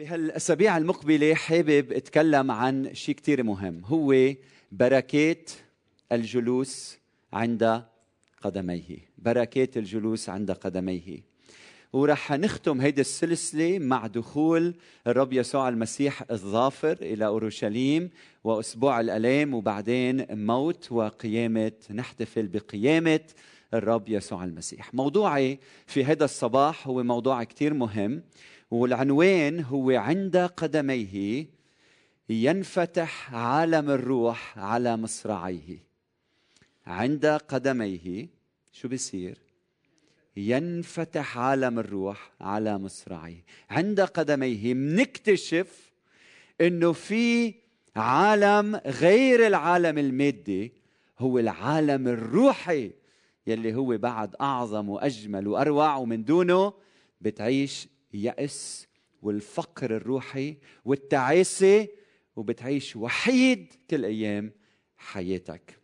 بهالأسابيع المقبلة حابب أتكلم عن شيء كثير مهم. هو بركات الجلوس عند قدميه. بركات الجلوس عند قدميه. ورح نختم هيدي السلسلة مع دخول الرب يسوع المسيح الظافر إلى أورشليم وأسبوع الألام وبعدين موت وقيامة نحتفل بقيامة الرب يسوع المسيح. موضوعي في هذا الصباح هو موضوع كتير مهم. والعنوان هو عند قدميه ينفتح عالم الروح على مصراعيه. عند قدميه شو بيصير؟ ينفتح عالم الروح على مصراعيه. عند قدميه منكتشف إنه في عالم غير العالم المادي هو العالم الروحي يلي هو بعد أعظم وأجمل وأروع ومن دونه بتعيش يأس والفقر الروحي والتعاسة وبتعيش وحيد كل أيام حياتك.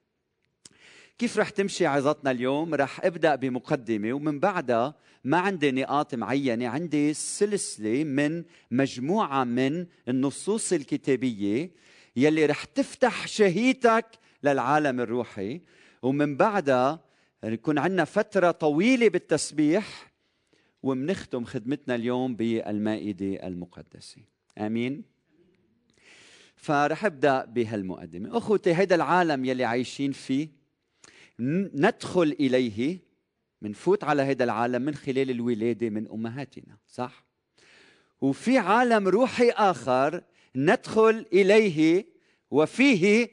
كيف رح تمشي عظتنا اليوم؟ رح أبدأ بمقدمة ومن بعدها ما عندي نقاط معينة عندي سلسلة من مجموعة من النصوص الكتابية يلي رح تفتح شهيتك للعالم الروحي. ومن بعدها يكون عندنا فترة طويلة بالتسبيح ومنختم خدمتنا اليوم بالمائدة المقدسة. آمين. فرح أبدأ بهالمقدمة. أخوتي هذا العالم يلي عايشين فيه ندخل إليه منفوت على هذا العالم من خلال الولادة من أمهاتنا صح؟ وفي عالم روحي آخر ندخل إليه وفيه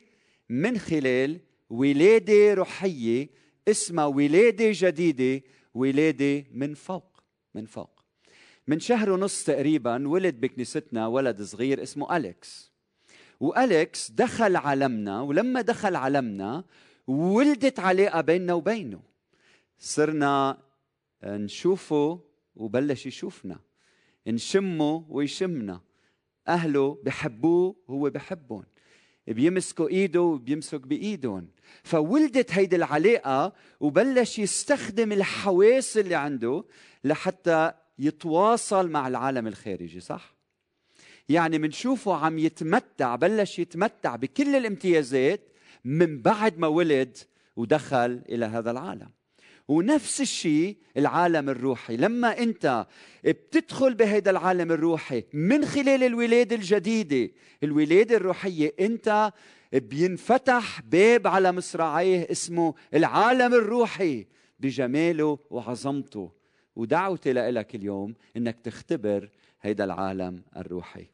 من خلال ولادة روحية اسمها ولادة جديدة ولادة من فوق. من فوق. من شهر ونص تقريبا ولد بكنيستنا ولد صغير اسمه أليكس. وأليكس دخل عالمنا ولما دخل عالمنا ولدت علاقة بيننا وبينه. صرنا نشوفه وبلش يشوفنا نشمه ويشمنا. أهله بحبوه وهو بحبهم. بيمسكوا إيده وبيمسك بإيدهم. فولدت هيدي العلاقة وبلش يستخدم الحواس اللي عنده لحتى يتواصل مع العالم الخارجي صح؟ يعني منشوفه عم يتمتع بلش يتمتع بكل الامتيازات من بعد ما ولد ودخل إلى هذا العالم. ونفس الشيء العالم الروحي. لما انت بتدخل بهذا العالم الروحي من خلال الولادة الجديدة الولادة الروحية انت بينفتح باب على مصراعيه اسمه العالم الروحي بجماله وعظمته. ودعوتي لك اليوم إنك تختبر هذا العالم الروحي.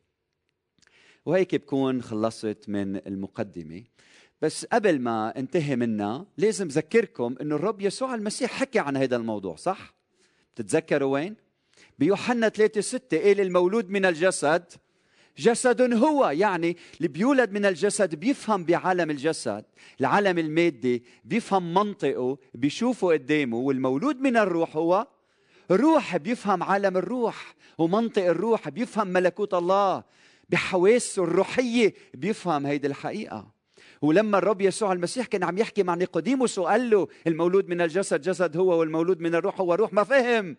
وهيك بكون خلصت من المقدمة. بس قبل ما انتهي منها لازم ذكركم إنه الرب يسوع المسيح حكى عن هذا الموضوع صح؟ بتتذكروا وين؟ بيوحنا 3 6 قال المولود من الجسد جسد هو يعني اللي بيولد من الجسد بيفهم بعالم الجسد العالم المادي بيفهم منطقه بيشوفه قدامه والمولود من الروح هو روح بيفهم عالم الروح ومنطق الروح بيفهم ملكوت الله بحواسه الروحية بيفهم هيدي الحقيقة. ولما الرب يسوع المسيح كان عم يحكي مع نيقوديموس وقال له المولود من الجسد جسد هو والمولود من الروح هو روح. ما فهم.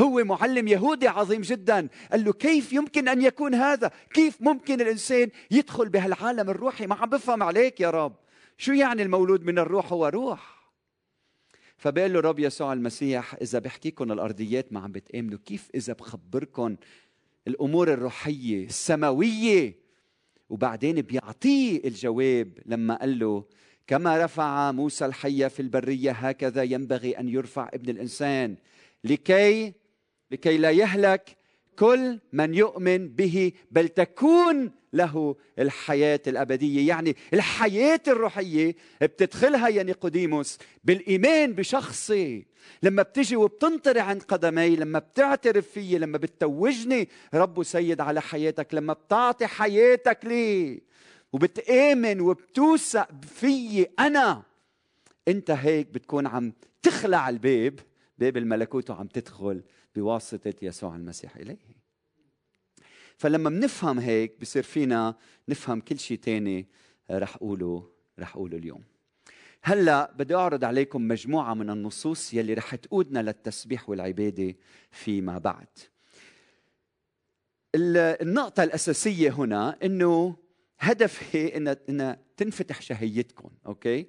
هو معلم يهودي عظيم جدا. قال له كيف يمكن أن يكون هذا؟ كيف ممكن الإنسان يدخل بهالعالم الروحي؟ ما عم بفهم عليك يا رب. شو يعني المولود من الروح هو روح؟ فبقول له الرب يسوع المسيح إذا بحكيكم الأرضيات ما عم بتآمنوا كيف إذا بخبركم الأمور الروحية السماوية وبعدين بيعطيه الجواب لما قال له كما رفع موسى الحية في البرية هكذا ينبغي أن يرفع ابن الإنسان لكي لكي لا يهلك كل من يؤمن به بل تكون له الحياة الأبدية. يعني الحياة الروحية بتدخلها يا نيقوديموس بالإيمان بشخصي لما بتجي وبتنطري عند قدمي لما بتعترف فيي لما بتتوجني رب وسيد على حياتك لما بتعطي حياتك لي وبتآمن وبتوثق فيي أنا أنت هيك بتكون عم تخلع الباب باب الملكوت وعم تدخل بواسطة يسوع المسيح إليه فلما بنفهم هيك بصير فينا نفهم كل شيء تاني رح أقوله رح أقوله اليوم هلأ بدي أعرض عليكم مجموعة من النصوص يلي رح تقودنا للتسبيح والعبادة فيما بعد النقطة الأساسية هنا إنه هدفي إن إن تنفتح شهيتكم، okay؟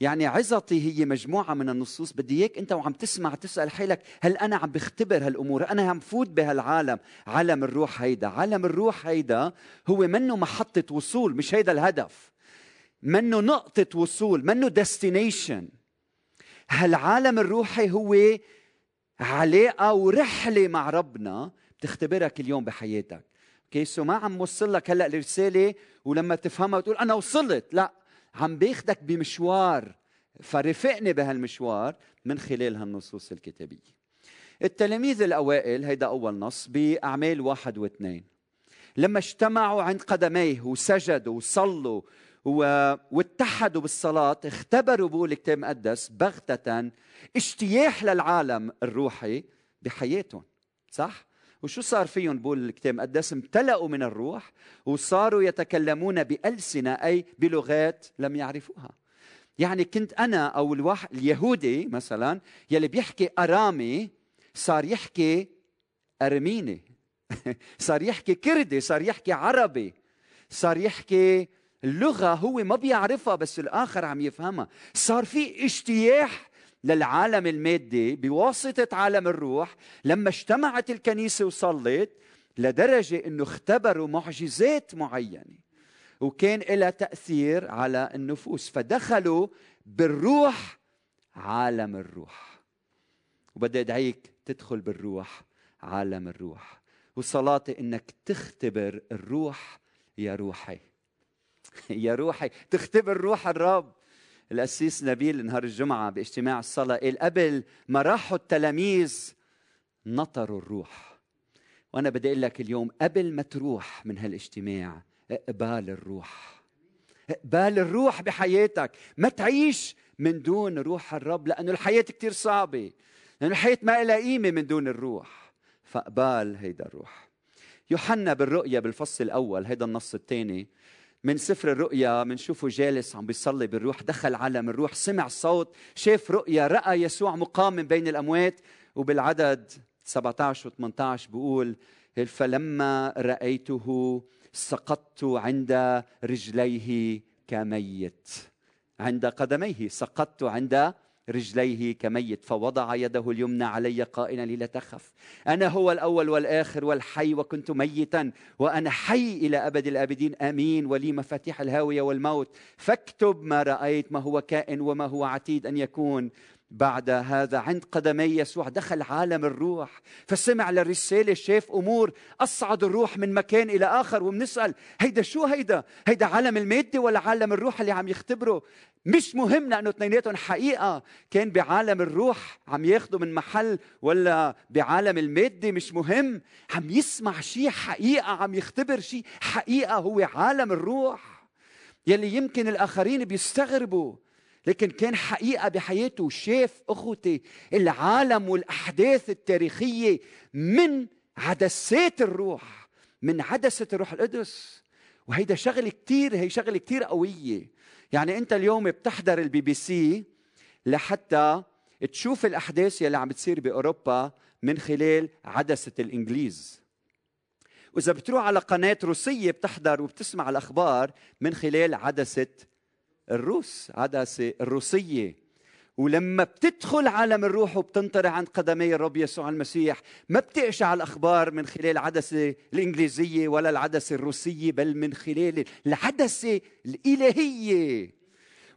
يعني عظتي هي مجموعة من النصوص. بدي إياك أنت وعم تسمع تسأل حالك هل أنا عم بختبر هالأمور؟ أنا عم فوت بهالعالم. عالم الروح هيدا. عالم الروح هيدا هو منه محطة وصول مش هيدا الهدف. منه نقطة وصول منه destination هالعالم الروحي هو علاقة ورحلة مع ربنا بتختبرها كل يوم بحياتك. okay so ما عم وصل لك هلأ الرسالة ولما تفهمها تقول أنا وصلت. لا عم باخدك بمشوار فرافقني بهالمشوار من خلال هالنصوص الكتابية التلاميذ الأوائل هيدا أول نص بأعمال واحد واثنين لما اجتمعوا عند قدميه وسجدوا وصلوا واتحدوا بالصلاة اختبروا بقول الكتاب المقدس بغتة اجتياح للعالم الروحي بحياتهم صح؟ وشو صار فيهم بقول الكتاب المقدس؟ امتلأوا من الروح وصاروا يتكلمون بألسنة أي بلغات لم يعرفوها. يعني كنت أنا أو الواحد اليهودي مثلا يلي بيحكي أرامي صار يحكي أرميني صار يحكي كردي صار يحكي عربي صار يحكي اللغة هو ما بيعرفها بس الآخر عم يفهمها. صار في اجتياح للعالم المادي بواسطة عالم الروح لما اجتمعت الكنيسة وصلت لدرجة أنه اختبروا معجزات معينة وكان لها تأثير على النفوس فدخلوا بالروح عالم الروح. وبدي أدعيك تدخل بالروح عالم الروح. وصلاتي إنك تختبر الروح يا روحي. يا روحي تختبر روح الرب. القسيس نبيل نهار الجمعة باجتماع الصلاة قال قبل ما راحوا التلاميذ نطروا الروح. وأنا بدي أقول لك اليوم قبل ما تروح من هالاجتماع اقبال الروح. اقبال الروح بحياتك. ما تعيش من دون روح الرب لأنه الحياة كتير صعبة. لأنه الحياة ما لها قيمة من دون الروح. فاقبال هيدا الروح. يوحنا بالرؤيا بالفصل الأول هيدا النص الثاني من سفر الرؤيا بنشوفه جالس عم بيصلي بالروح دخل عالم الروح سمع صوت شاف رؤيا رأى يسوع مقام من بين الأموات. وبالعدد 17 و 18 بقول فلما رأيته سقطت عند رجليه كميت. عند قدميه سقطت عند رجليه كميت فوضع يده اليمنى علي قائلا لي لا تخف أنا هو الأول والآخر والحي وكنت ميتا وأنا حي إلى أبد الآبدين آمين ولي مفاتيح الهاوية والموت. فاكتب ما رأيت ما هو كائن وما هو عتيد أن يكون. بعد هذا عند قدمي يسوع دخل عالم الروح فسمع للرسالة شاف أمور. أصعد الروح من مكان إلى آخر وبنسأل هيدا شو هيدا؟ هيدا عالم المادة ولا عالم الروح اللي عم يختبره؟ مش مهم لأنه اثنيناتهم حقيقة. كان بعالم الروح عم ياخذوا من محل ولا بعالم المادة مش مهم. عم يسمع شيء حقيقة عم يختبر شيء حقيقة. هو عالم الروح يلي يمكن الآخرين بيستغربوا. لكن كان حقيقة بحياته. شاف أخوتي العالم والأحداث التاريخية من عدسات الروح من عدسة الروح القدس. وهيدا شغلة كتير هي شغلة كتير قوية. يعني أنت اليوم بتحضر البي بي سي لحتى تشوف الأحداث يلي عم بتصير بأوروبا من خلال عدسة الإنجليز. وإذا بتروح على قناة روسية بتحضر وبتسمع الأخبار من خلال عدسة الروس عدسة الروسية. ولما بتدخل عالم الروح وبتنطرح عند قدمي الرب يسوع المسيح ما بتقشع الأخبار من خلال العدسة الإنجليزية ولا العدسة الروسية بل من خلال العدسة الإلهية.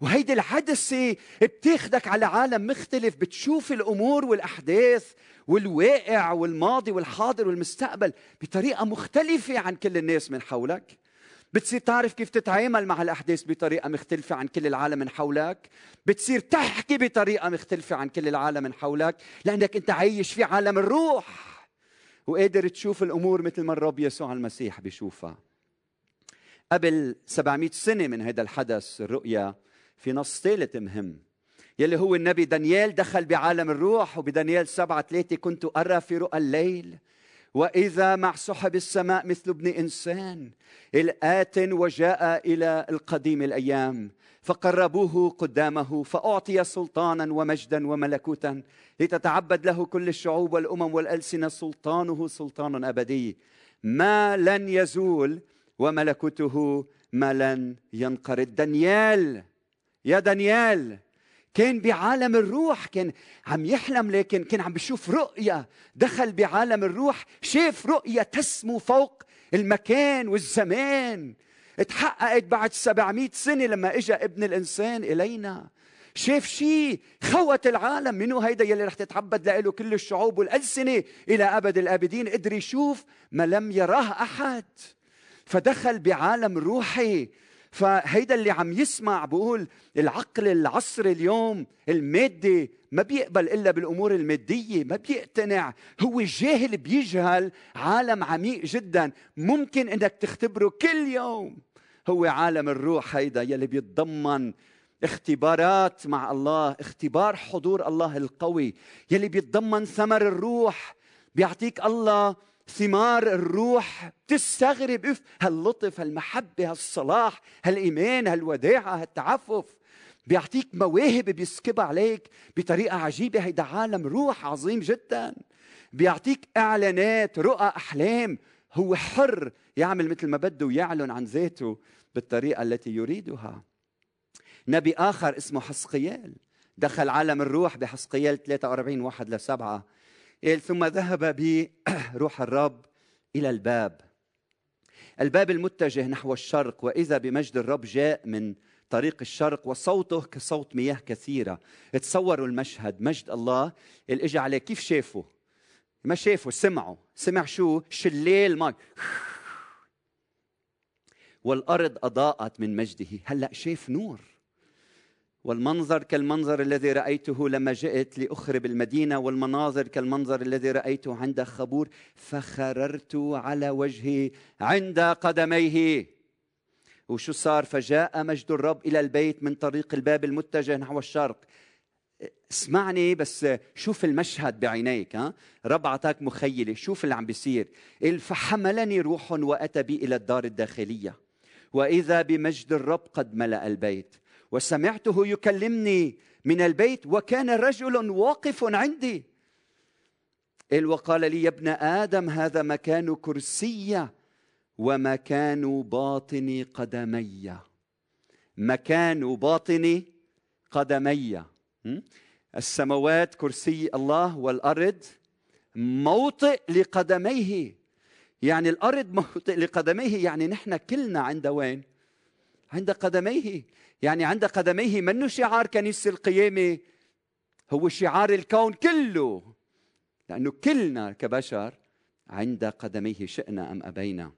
وهيدي العدسة بتاخدك على عالم مختلف بتشوف الأمور والأحداث والواقع والماضي والحاضر والمستقبل بطريقة مختلفة عن كل الناس من حولك. بتصير تعرف كيف تتعامل مع الأحداث بطريقة مختلفة عن كل العالم من حولك. بتصير تحكي بطريقة مختلفة عن كل العالم من حولك لأنك أنت عايش في عالم الروح. وقادر تشوف الأمور مثل ما الرب يسوع المسيح بيشوفها. قبل 700 سنة من هذا الحدث الرؤيا في نص ثالث مهم يلي هو النبي دانيال دخل بعالم الروح. وبدانيال سبعة ثلاثة كنت أرى في رؤى الليل وإذا مع سحب السماء مثل ابن إنسان الات وجاء إلى القديم الأيام فقربوه قدامه فأعطي سلطانا ومجدا وملكوتا لتتعبد له كل الشعوب والأمم والألسنة سلطانه سلطان أبدي. ما لن يزول وملكوته ما لن ينقرض. دانيال يا دانيال! كان بعالم الروح كان عم يحلم لكن كان عم بيشوف رؤية. دخل بعالم الروح شاف رؤية تسمو فوق المكان والزمان. اتحققت بعد 700 سنة لما اجى ابن الإنسان إلينا. شاف شيء خوت العالم. منو هيدا يلي رح تتعبد له كل الشعوب والألسنة إلى أبد الآبدين؟ قدر يشوف ما لم يراه أحد. فدخل بعالم روحي. فهيدا اللي عم يسمع بقول العقل العصري اليوم المادي ما بيقبل إلا بالأمور المادية ما بيقتنع. هو جاهل بيجهل عالم عميق جدا. ممكن إنك تختبره كل يوم. هو عالم الروح هيدا يلي بيتضمن اختبارات مع الله اختبار حضور الله القوي. يلي بيتضمن ثمر الروح. بيعطيك الله ثمار الروح تستغرب اف هاللطف هالمحبه هالصلاح هالايمان هالوداعه هالتعفف بيعطيك مواهب بيسكبها عليك بطريقة عجيبة. هيدا عالم روح عظيم جدا. بيعطيك إعلانات رؤى أحلام. هو حر يعمل مثل ما بده ويعلن عن ذاته بالطريقة التي يريدها. نبي آخر اسمه حسقيال. دخل عالم الروح بحسقيال 43 واحد لسبعة. ثم ذهب بروح الرب إلى الباب. الباب المتجه نحو الشرق وإذا بمجد الرب جاء من طريق الشرق وصوته كصوت مياه كثيرة. تصوروا المشهد مجد الله. اللي اجى عليه كيف شافه ما شافه سمعه سمع شو؟ شليل ماء والأرض أضاءت من مجده. هلأ شاف نور. والمنظر كالمنظر الذي رأيته لما جئت لأخرب المدينة والمناظر كالمنظر الذي رأيته عند خبور فخررت على وجهي عند قدميه. وشو صار؟ فجاء مجد الرب إلى البيت من طريق الباب المتجه نحو الشرق. اسمعني بس شوف المشهد بعينيك ها؟ رب اعطاك مخيلة شوف اللي عم بيصير. فحملني روح وأتى بي إلى الدار الداخلية. وإذا بمجد الرب قد ملأ البيت. وسمعته يكلمني من البيت وكان رجل واقف عندي. قال وقال لي يا ابن آدم هذا مكان كرسي ومكان باطن قدمي. مكان باطن قدمي. السماوات كرسي الله والأرض موطئ لقدميه. يعني الأرض موطئ لقدميه يعني نحن كلنا عند وين؟ عند قدميه. يعني عند قدميه منه شعار كنيسة القيامة؟ هو شعار الكون كله. لأنه كلنا كبشر عند قدميه شئنا أم أبينا.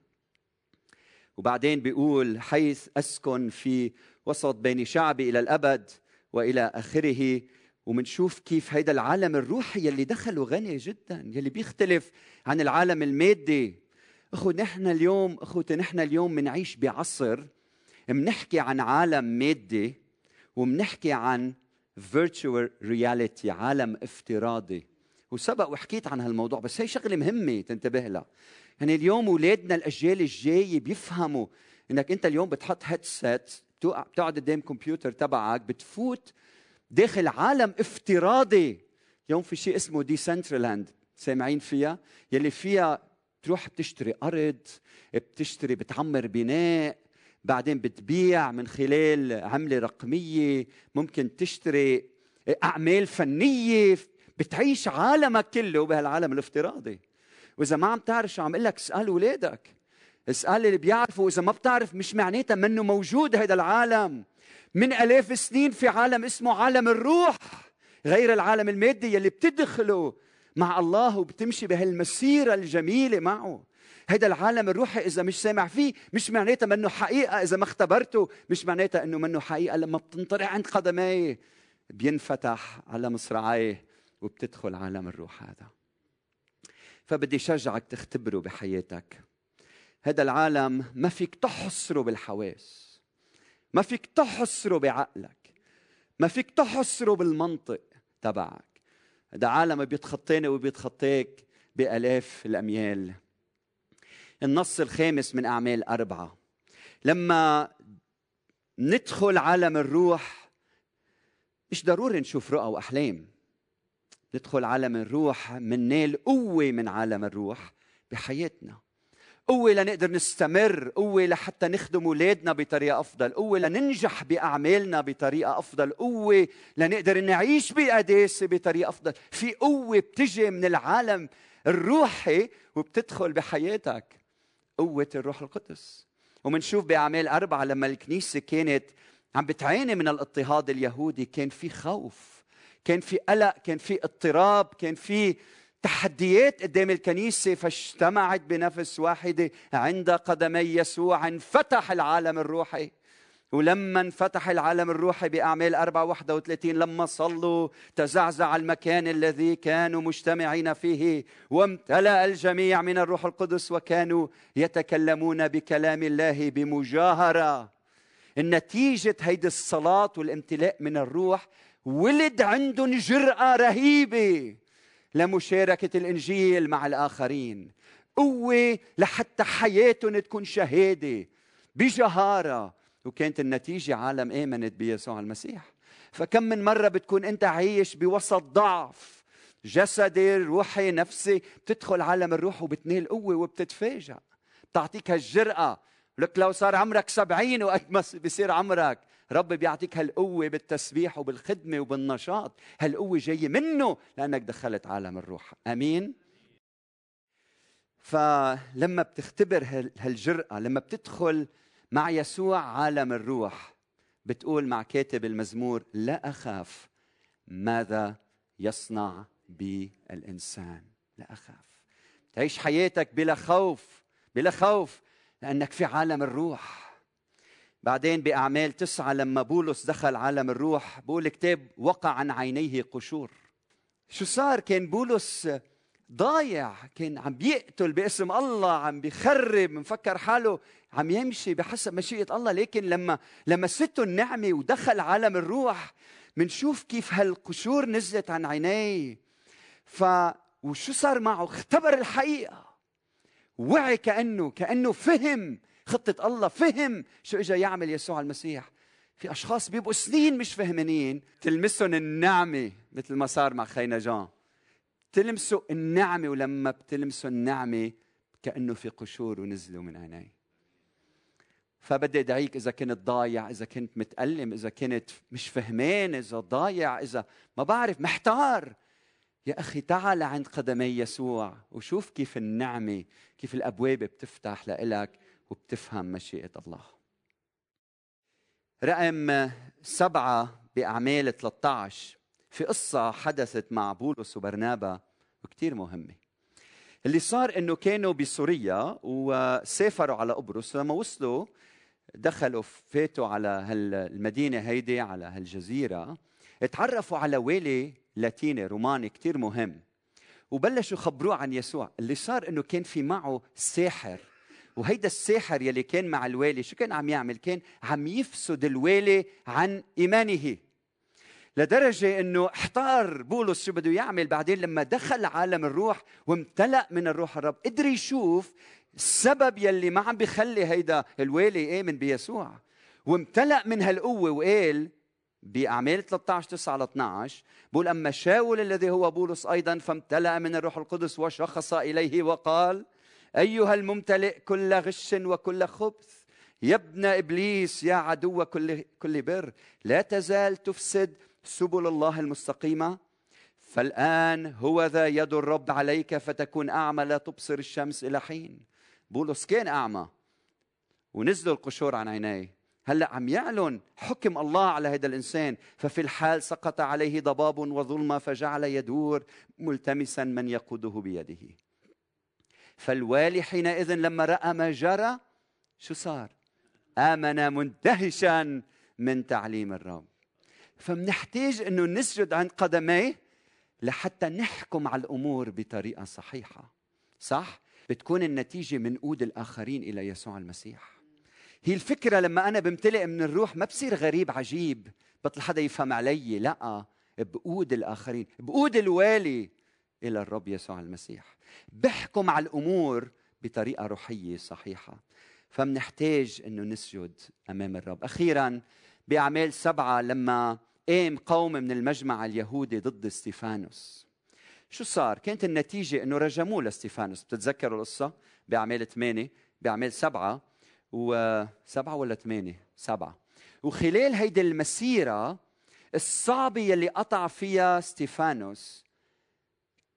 وبعدين بيقول حيث أسكن في وسط بين شعبي إلى الأبد وإلى آخره ومنشوف كيف هيدا العالم الروحي يلي دخله غني جدا يلي بيختلف عن العالم المادي. أخو نحن اليوم أخوتي نحن اليوم بنعيش بعصر بنحكي عن عالم مادي وبنحكي عن virtual reality عالم افتراضي. وسبق وحكيت عن هالموضوع بس هي شغلة مهمة تنتبه لها. يعني اليوم اولادنا الأجيال الجاية بيفهموا إنك أنت اليوم بتحط هيدسيت بتقعد قدام كمبيوتر تبعك بتفوت داخل عالم افتراضي. اليوم في شيء اسمه ديسنترلاند سامعين فيها؟ يلي فيها تروح بتشتري أرض بتشتري بتعمر بناء بعدين بتبيع من خلال عملة رقمية ممكن تشتري أعمال فنية بتعيش عالمك كله بهالعالم الافتراضي. وإذا ما عم تعرف شو عم لك اسأل أولادك اسأل اللي بيعرفوا. إذا ما بتعرف مش معناتها منه موجود هذا العالم. من آلاف سنين في عالم اسمه عالم الروح غير العالم المادي يلي بتدخله مع الله وبتمشي بهالمسيرة الجميلة معه. هيدا العالم الروحي إذا مش سامع فيه مش معناتها منه حقيقة إذا ما اختبرته مش معناتها إنه منه حقيقة لما بتنطرح عند قدميه بينفتح على مصراعيه وبتدخل عالم الروح هذا. فبدي شجعك تختبره بحياتك. هذا العالم ما فيك تحصره بالحواس. ما فيك تحصره بعقلك. ما فيك تحصره بالمنطق تبعك. هذا عالم بيتخطيني وبيتخطيك بآلاف الأميال. النص الخامس من أعمال أربعة. لما ندخل عالم الروح مش ضروري نشوف رؤى وأحلام. ندخل عالم الروح مننال قوة من عالم الروح بحياتنا. قوة لنقدر نستمر قوة لحتى نخدم أولادنا بطريقة أفضل قوة لننجح بأعمالنا بطريقة أفضل قوة لنقدر نعيش بقداسة بطريقة أفضل. في قوة بتجي من العالم الروحي وبتدخل بحياتك. قوة الروح القدس. ومنشوف بأعمال أربعة لما الكنيسة كانت عم بتعاني من الاضطهاد اليهودي كان في خوف كان في قلق كان في اضطراب كان في تحديات قدام الكنيسة فاجتمعت بنفس واحدة عند قدمي يسوع انفتح العالم الروحي. ولما انفتح العالم الروحي بأعمال 4 31 لما صلوا تزعزع المكان الذي كانوا مجتمعين فيه وامتلأ الجميع من الروح القدس وكانوا يتكلمون بكلام الله بمجاهرة. النتيجة هيدي الصلاة والامتلاء من الروح ولد عندهم جرأة رهيبة لمشاركة الإنجيل مع الآخرين. قوة لحتى حياتهم تكون شهادة بجهارة وكانت النتيجة عالم آمنت بيسوع المسيح. فكم من مرة بتكون أنت عايش بوسط ضعف جسدي روحي نفسي بتدخل عالم الروح وبتنال قوة وبتتفاجأ. بتعطيك هالجرأة. لك لو صار عمرك سبعين وقت ما بيصير عمرك رب بيعطيك هالقوة بالتسبيح وبالخدمة وبالنشاط. هالقوة جاية منه لأنك دخلت عالم الروح. أمين؟ فلما بتختبر هالجرأة لما بتدخل مع يسوع عالم الروح. بتقول مع كاتب المزمور لا أخاف ماذا يصنع بي الإنسان؟ لا أخاف. تعيش حياتك بلا خوف بلا خوف لأنك في عالم الروح. بعدين بأعمال تسعة لما بولس دخل عالم الروح بقول الكتاب وقع عن عينيه قشور. شو صار كان بولس ضايع كان عم بيقتل باسم الله عم بيخرب مفكر حاله عم يمشي بحسب مشيئة الله. لكن لما لما سته النعمة ودخل عالم الروح منشوف كيف هالقشور نزلت عن عينيه ف وشو صار معه؟ اختبر الحقيقة. وعي كأنه كأنه فهم خطة الله فهم شو اجى يعمل يسوع المسيح. في أشخاص بيبقوا سنين مش فهمانين تلمسهم النعمة مثل ما صار مع خينا جان. تلمسوا النعمه ولما بتلمسوا النعمه كأنه في قشور ونزلوا من عيني. فبدي أدعيك إذا كنت ضايع إذا كنت متألم إذا كنت مش فهمان إذا ضايع إذا ما بعرف محتار. يا أخي تعال عند قدمي يسوع وشوف كيف النعمة كيف الأبواب بتفتح لإلك وبتفهم مشيئة الله. رقم سبعة بأعمال 13 في قصة حدثت مع بولس وبرنابا وكتير مهمة. اللي صار إنه كانوا بسوريا وسافروا على قبرص لما وصلوا دخلوا فاتوا على هالمدينة هيدي على هالجزيرة تعرفوا على والي لاتيني روماني كتير مهم. وبلشوا يخبروه عن يسوع. اللي صار إنه كان في معه ساحر. وهيدا الساحر يلي كان مع الوالي شو كان عم يعمل؟ كان عم يفسد الوالي عن إيمانه. لدرجة أنه احتار بولس شو بده يعمل بعدين لما دخل عالم الروح وامتلأ من الروح الرب. قدر يشوف السبب يلي ما عم بيخلي هيدا الوالي آمن بيسوع. وامتلأ من هالقوة وقال بأعمال 13 9 ل 12 بقول أما شاول الذي هو بولس أيضا فامتلأ من الروح القدس وشخص إليه وقال أيها الممتلئ كل غش وكل خبث يا ابن إبليس يا عدو كل, كل بر لا تزال تفسد سبل الله المستقيمة فالآن هو ذا يد الرب عليك فتكون أعمى لا تبصر الشمس إلى حين. بولس كان أعمى. ونزلوا القشور عن عينيه. هلأ عم يعلن حكم الله على هذا الإنسان. ففي الحال سقط عليه ضباب وظلمه فجعل يدور ملتمسا من يقوده بيده. فالوالي حينئذ لما رأى ما جرى شو صار؟ آمن مندهشا من تعليم الرب. فمنحتاج إنه نسجد عند قدميه لحتى نحكم على الأمور بطريقة صحيحة. صح؟ بتكون النتيجة من قود الآخرين إلى يسوع المسيح. هي الفكرة لما أنا بمتلئ من الروح ما بصير غريب عجيب. بطل حدا يفهم علي. لا بقود الآخرين. بقود الوالي إلى الرب يسوع المسيح. بحكم على الأمور بطريقة روحية صحيحة. فمنحتاج إنه نسجد أمام الرب. أخيرا بأعمال سبعة لما قام قوم من المجمع اليهودي ضد استيفانوس شو صار؟ كانت النتيجة إنه رجموه لاستيفانوس، بتتذكروا القصة؟ بأعمال ثمانية بأعمال سبعة وسبعة ولا ثمانية؟ سبعة. وخلال هيدي المسيرة الصعبة يلي قطع فيها ستيفانوس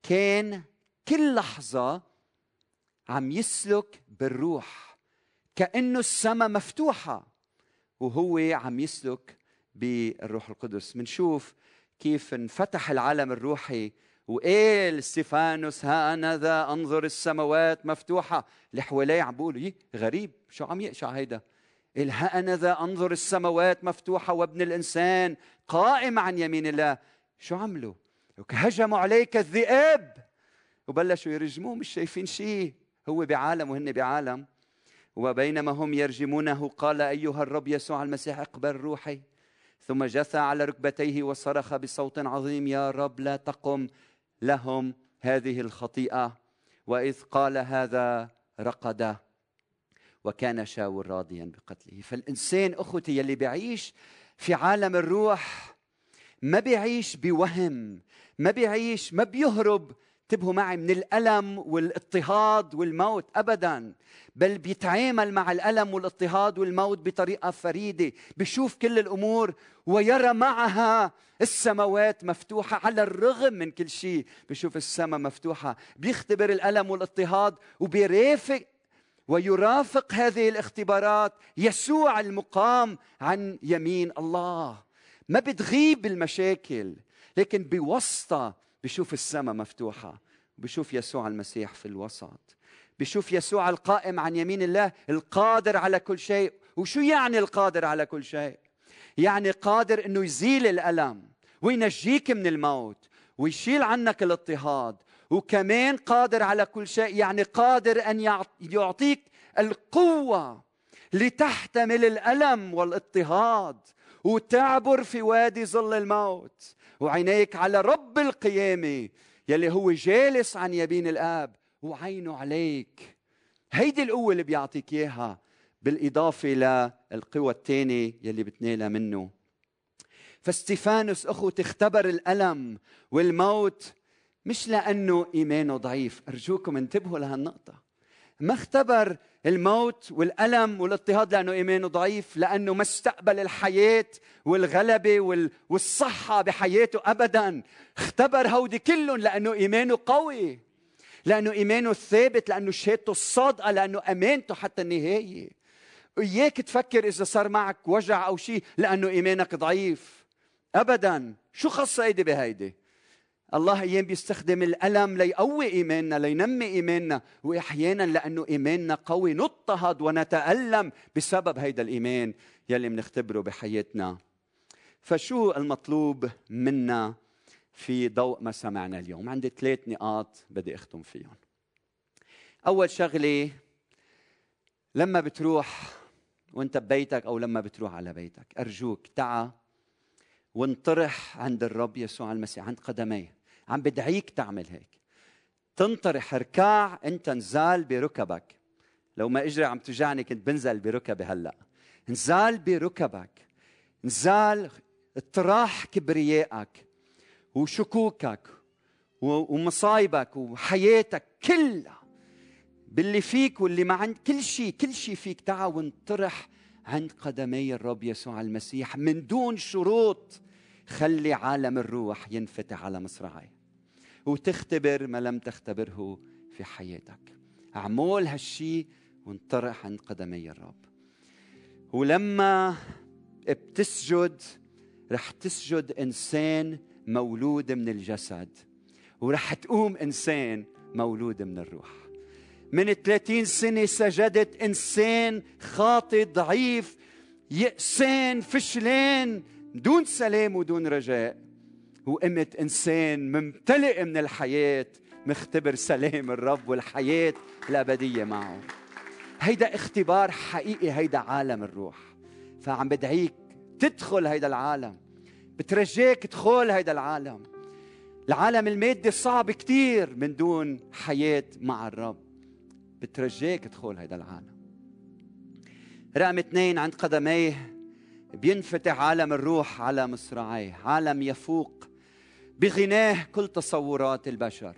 كان كل لحظة عم يسلك بالروح كأنه السماء مفتوحة. وهو عم يسلك بالروح القدس. منشوف كيف انفتح العالم الروحي وقال ستيفانوس ها أنا ذا أنظر السماوات مفتوحة. اللي حواليه عم بيقولوا غريب شو عم يقشع هيدا؟ قال ها أنا ذا أنظر السماوات مفتوحة وابن الإنسان قائم عن يمين الله. شو عملوا؟ هجموا عليك الذئاب. وبلشوا يرجموه مش شايفين شيء هو بعالم وهن بعالم. وبينما هم يرجمونه قال أيها الرب يسوع المسيح اقبل روحي. ثم جثى على ركبتيه وصرخ بصوت عظيم يا رب لا تقم لهم هذه الخطيئة وإذ قال هذا رقد. وكان شاول راضيا بقتله. فالإنسان أخوتي يلي بيعيش في عالم الروح ما بيعيش بوهم ما بيعيش ما بيهرب انتبهوا معي من الألم والاضطهاد والموت أبدا. بل بيتعامل مع الألم والاضطهاد والموت بطريقة فريدة. بيشوف كل الأمور ويرى معها السماوات مفتوحة على الرغم من كل شيء. بيشوف السماء مفتوحة. بيختبر الألم والاضطهاد وبيرافق ويرافق هذه الاختبارات. يسوع المقام عن يمين الله. ما بتغيب المشاكل لكن بوسطها بشوف السماء مفتوحة بشوف يسوع المسيح في الوسط بشوف يسوع القائم عن يمين الله القادر على كل شيء. وشو يعني القادر على كل شيء؟ يعني قادر إنه يزيل الألم وينجيك من الموت ويشيل عنك الاضطهاد. وكمان قادر على كل شيء يعني قادر أن يعطيك القوة لتحتمل الألم والاضطهاد. وتعبر في وادي ظل الموت وعينيك على رب القيامة يلي هو جالس عن يمين الآب وعينه عليك. هيدي القوة اللي بيعطيك إياها بالإضافة للقوى الثانية يلي بتنالها منه. فاستيفانوس أخوتي اختبر الألم والموت مش لأنه إيمانه ضعيف. أرجوكم انتبهوا لهالنقطة. ما اختبر الموت والألم والاضطهاد لأنه إيمانه ضعيف لأنه ما استقبل الحياة والغلبة والصحة بحياته أبدا. اختبر هودي كلهم لأنه إيمانه قوي لأنه إيمانه ثابت لأنه شهادته الصادقة لأنه أمانته حتى النهاية. إياك تفكر إذا صار معك وجع أو شيء لأنه إيمانك ضعيف. أبدا. شو خص هيدي بهيدي؟ الله أيام بيستخدم الألم ليقوي إيماننا لينمي إيماننا وأحيانا لأنه إيماننا قوي. نضطهد ونتألم بسبب هيدا الإيمان يلي بنختبره بحياتنا. فشو المطلوب منا في ضوء ما سمعنا اليوم؟ عندي ثلاث نقاط بدي أختم فيهم. أول شغلة لما بتروح وانت ببيتك أو لما بتروح على بيتك أرجوك تعا وانطرح عند الرب يسوع المسيح عند قدميه. عم بدعيك تعمل هيك. تنطرح ركاع انت نزال بركبك. لو ما اجري عم توجعني كنت بنزل بركبي هلأ. نزال بركبك. نزال اطراح كبريائك وشكوكك ومصايبك وحياتك كلها. باللي فيك واللي ما عند كل شيء كل شيء فيك. تعا وانطرح عند قدمي الرب يسوع المسيح. من دون شروط خلي عالم الروح ينفتح على مصراعيه. وتختبر ما لم تختبره في حياتك. أعمل هالشي وانطرح عند قدمي الرب ولما بتسجد رح تسجد إنسان مولود من الجسد ورح تقوم إنسان مولود من الروح. من 30 سنة سجدت إنسان خاطئ ضعيف يأسان فشلان دون سلام ودون رجاء. وقمت إنسان ممتلئ من الحياة مختبر سلام الرب والحياة الأبدية معه. هيدا اختبار حقيقي هيدا عالم الروح. فعم بدعيك تدخل هيدا العالم بترجاك تدخل هيدا العالم. العالم المادي صعب كتير من دون حياة مع الرب. بترجاك تدخل هيدا العالم. رقم اثنين عند قدميه بينفتح عالم الروح على مصراعيه عالم يفوق بغناه كل تصورات البشر.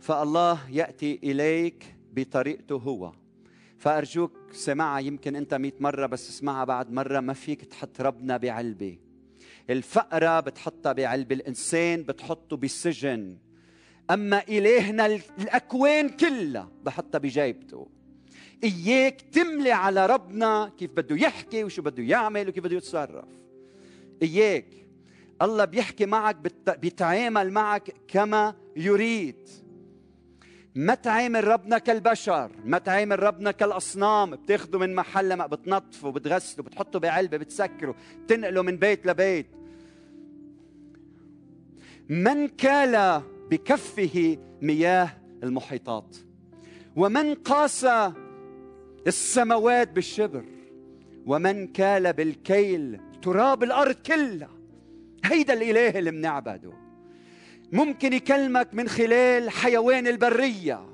فالله يأتي إليك بطريقته هو. فأرجوك سمعها يمكن أنت مئة مرة بس اسمعها بعد مرة. ما فيك تحط ربنا بعلبة الفقرة بتحطها بعلبة الإنسان بتحطه بالسجن. أما إلهنا الأكوان كلها بحطها بجيبته. إياك تملي على ربنا كيف بده يحكي وشو بده يعمل وكيف بده يتصرف. إياك. الله بيحكي معك بيتعامل معك كما يريد. ما تعامل ربنا كالبشر ما تعامل ربنا كالأصنام بتاخده من محل ما بتنظفه بتغسله بتحطه بعلبة بتسكره بتنقله من بيت لبيت. من كال بكفه مياه المحيطات ومن قاس السماوات بالشبر ومن كال بالكيل تراب الأرض كلها هيدا الإله اللي بنعبده ممكن يكلمك من خلال حيوان البرية.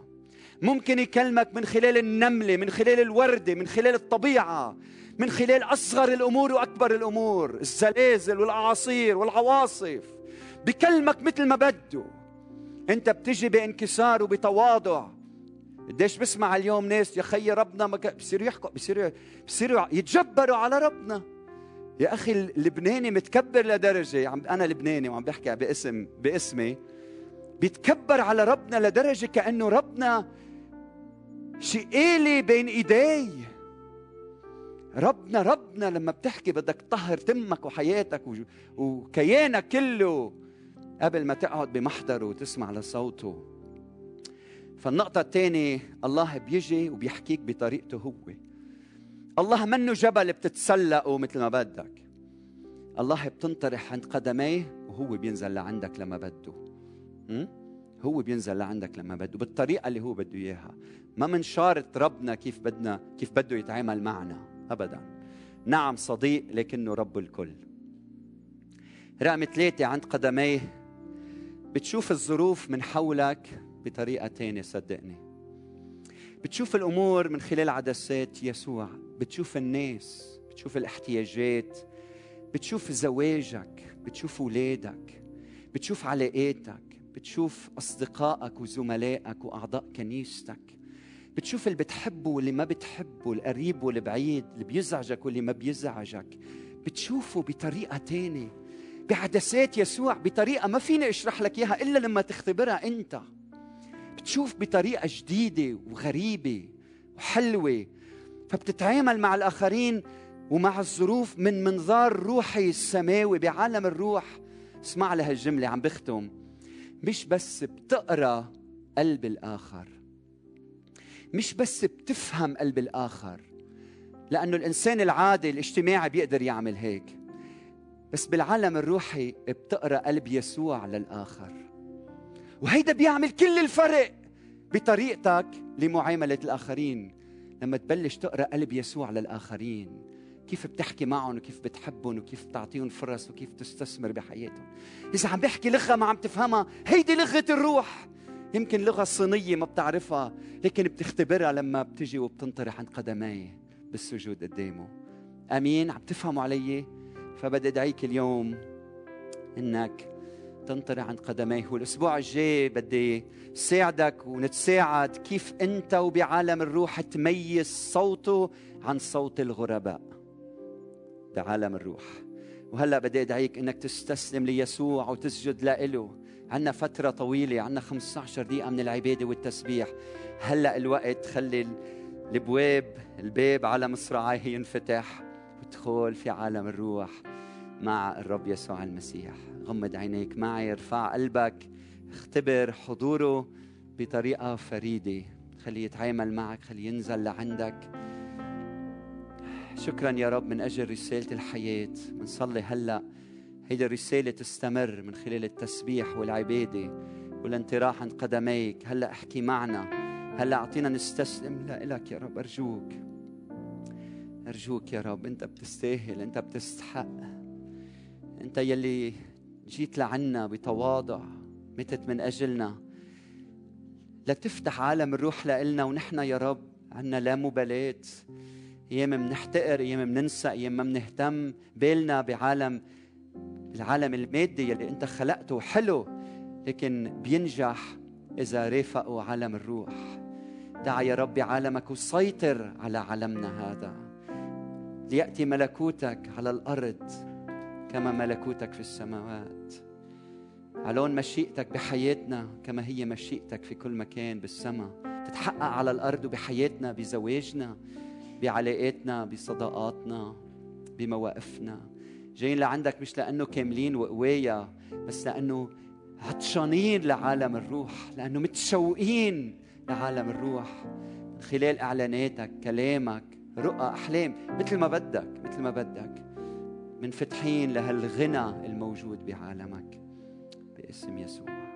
ممكن يكلمك من خلال النملة من خلال الوردة من خلال الطبيعة من خلال أصغر الأمور وأكبر الأمور. الزلازل والأعاصير والعواصف. بكلمك مثل ما بده. أنت بتجي بانكسار وبتواضع. قديش بسمع اليوم ناس يا خي ربنا ما بصيروا يحكوا بصيروا بصيروا يتجبروا على ربنا. يا أخي اللبناني متكبر لدرجة. عم أنا لبناني وعم بحكي باسم باسمي. بيتكبر على ربنا لدرجة كأنه ربنا شيء إلي بين إيدي. ربنا ربنا لما بتحكي بدك تطهر تمك وحياتك وكيانك كله قبل ما تقعد بمحضره وتسمع لصوته. فالنقطة الثانية الله بيجي وبيحكيك بطريقته هو. الله منه جبل بتتسلقه مثل ما بدك. الله بتنطرح عند قدميه وهو بينزل لعندك لما بده. هو بينزل لعندك لما بده بالطريقة اللي هو بده إياها. ما من شارط ربنا كيف بدنا كيف بده يتعامل معنا أبدا. نعم صديق لكنه رب الكل. رقم ثلاثة عند قدميه بتشوف الظروف من حولك بطريقة تانية صدقني. بتشوف الأمور من خلال عدسات يسوع. بتشوف الناس بتشوف الاحتياجات بتشوف زواجك بتشوف أولادك بتشوف علاقاتك بتشوف أصدقائك وزملائك وأعضاء كنيستك بتشوف اللي بتحبه واللي ما بتحبه القريب والبعيد اللي بيزعجك واللي ما بيزعجك. بتشوفه بطريقة تانية. بعدسات يسوع بطريقة ما فيني أشرح لك إياها إلا لما تختبرها أنت. بتشوف بطريقة جديدة وغريبة وحلوة فبتتعامل مع الآخرين ومع الظروف من منظار روحي السماوي بعالم الروح. اسمع لها الجملة عم بختم. مش بس بتقرأ قلب الآخر مش بس بتفهم قلب الآخر لأنه الإنسان العادي الاجتماعي بيقدر يعمل هيك بس بالعالم الروحي بتقرأ قلب يسوع للآخر. وهيدا بيعمل كل الفرق بطريقتك لمعاملة الآخرين. لما تبلش تقرأ قلب يسوع للآخرين كيف بتحكي معهم وكيف بتحبهم وكيف بتعطيهم فرص وكيف تستثمر بحياتهم. إذا عم بحكي لغة ما عم تفهمها هيدي لغة الروح. يمكن لغة صينية ما بتعرفها لكن بتختبرها لما بتجي وبتنطرح عند قدميه بالسجود قدامه. أمين؟ عم تفهموا علي؟ فبدي أدعيك اليوم إنك تنطرح عند قدميه. والأسبوع الجاي بدي ساعدك ونتساعد كيف أنت وبعالم الروح تميز صوته عن صوت الغرباء. بعالم الروح. وهلأ بدي أدعيك إنك تستسلم ليسوع وتسجد له عنا فترة طويلة عنا 15 دقيقة من العبادة والتسبيح. هلأ الوقت خلي الابواب الباب على مصراعيه ينفتح وادخل في عالم الروح مع الرب يسوع المسيح. غمض عينيك معي ارفع قلبك. اختبر حضوره بطريقة فريدة. خليه يتعامل معك خليه ينزل لعندك. شكرا يا رب من أجل رسالة الحياة. بنصلي هلأ. هيدي الرسالة تستمر من خلال التسبيح والعبادة والانطراح عند قدميك. هلأ احكي معنا. هلأ أعطينا نستسلم. لك يا رب أرجوك. أرجوك يا رب. أنت بتستاهل أنت بتستحق. أنت يلي جيت لعنا بتواضع متت من أجلنا. لتفتح عالم الروح لإلنا ونحن يا رب عنا لا مبالاة أيام بنحتقر أيام بننسى أيام ما بنهتم بالنا بعالم العالم المادي يلي أنت خلقته حلو لكن بينجح إذا رافقوا عالم الروح. دع يا رب عالمك وسيطر على عالمنا هذا. ليأتي ملكوتك على الأرض. كما ملكوتك في السماوات. علون مشيئتك بحياتنا كما هي مشيئتك في كل مكان بالسماء. تتحقق على الأرض وبحياتنا بزواجنا بعلاقاتنا بصداقاتنا بمواقفنا. جايين لعندك مش لأنه كاملين وقوايا بس لأنه عطشانين لعالم الروح لأنه متشوقين لعالم الروح. من خلال إعلاناتك كلامك رؤى أحلام مثل ما بدك مثل ما بدك. منفتحين لهالغنى الموجود بعالمك باسم يسوع.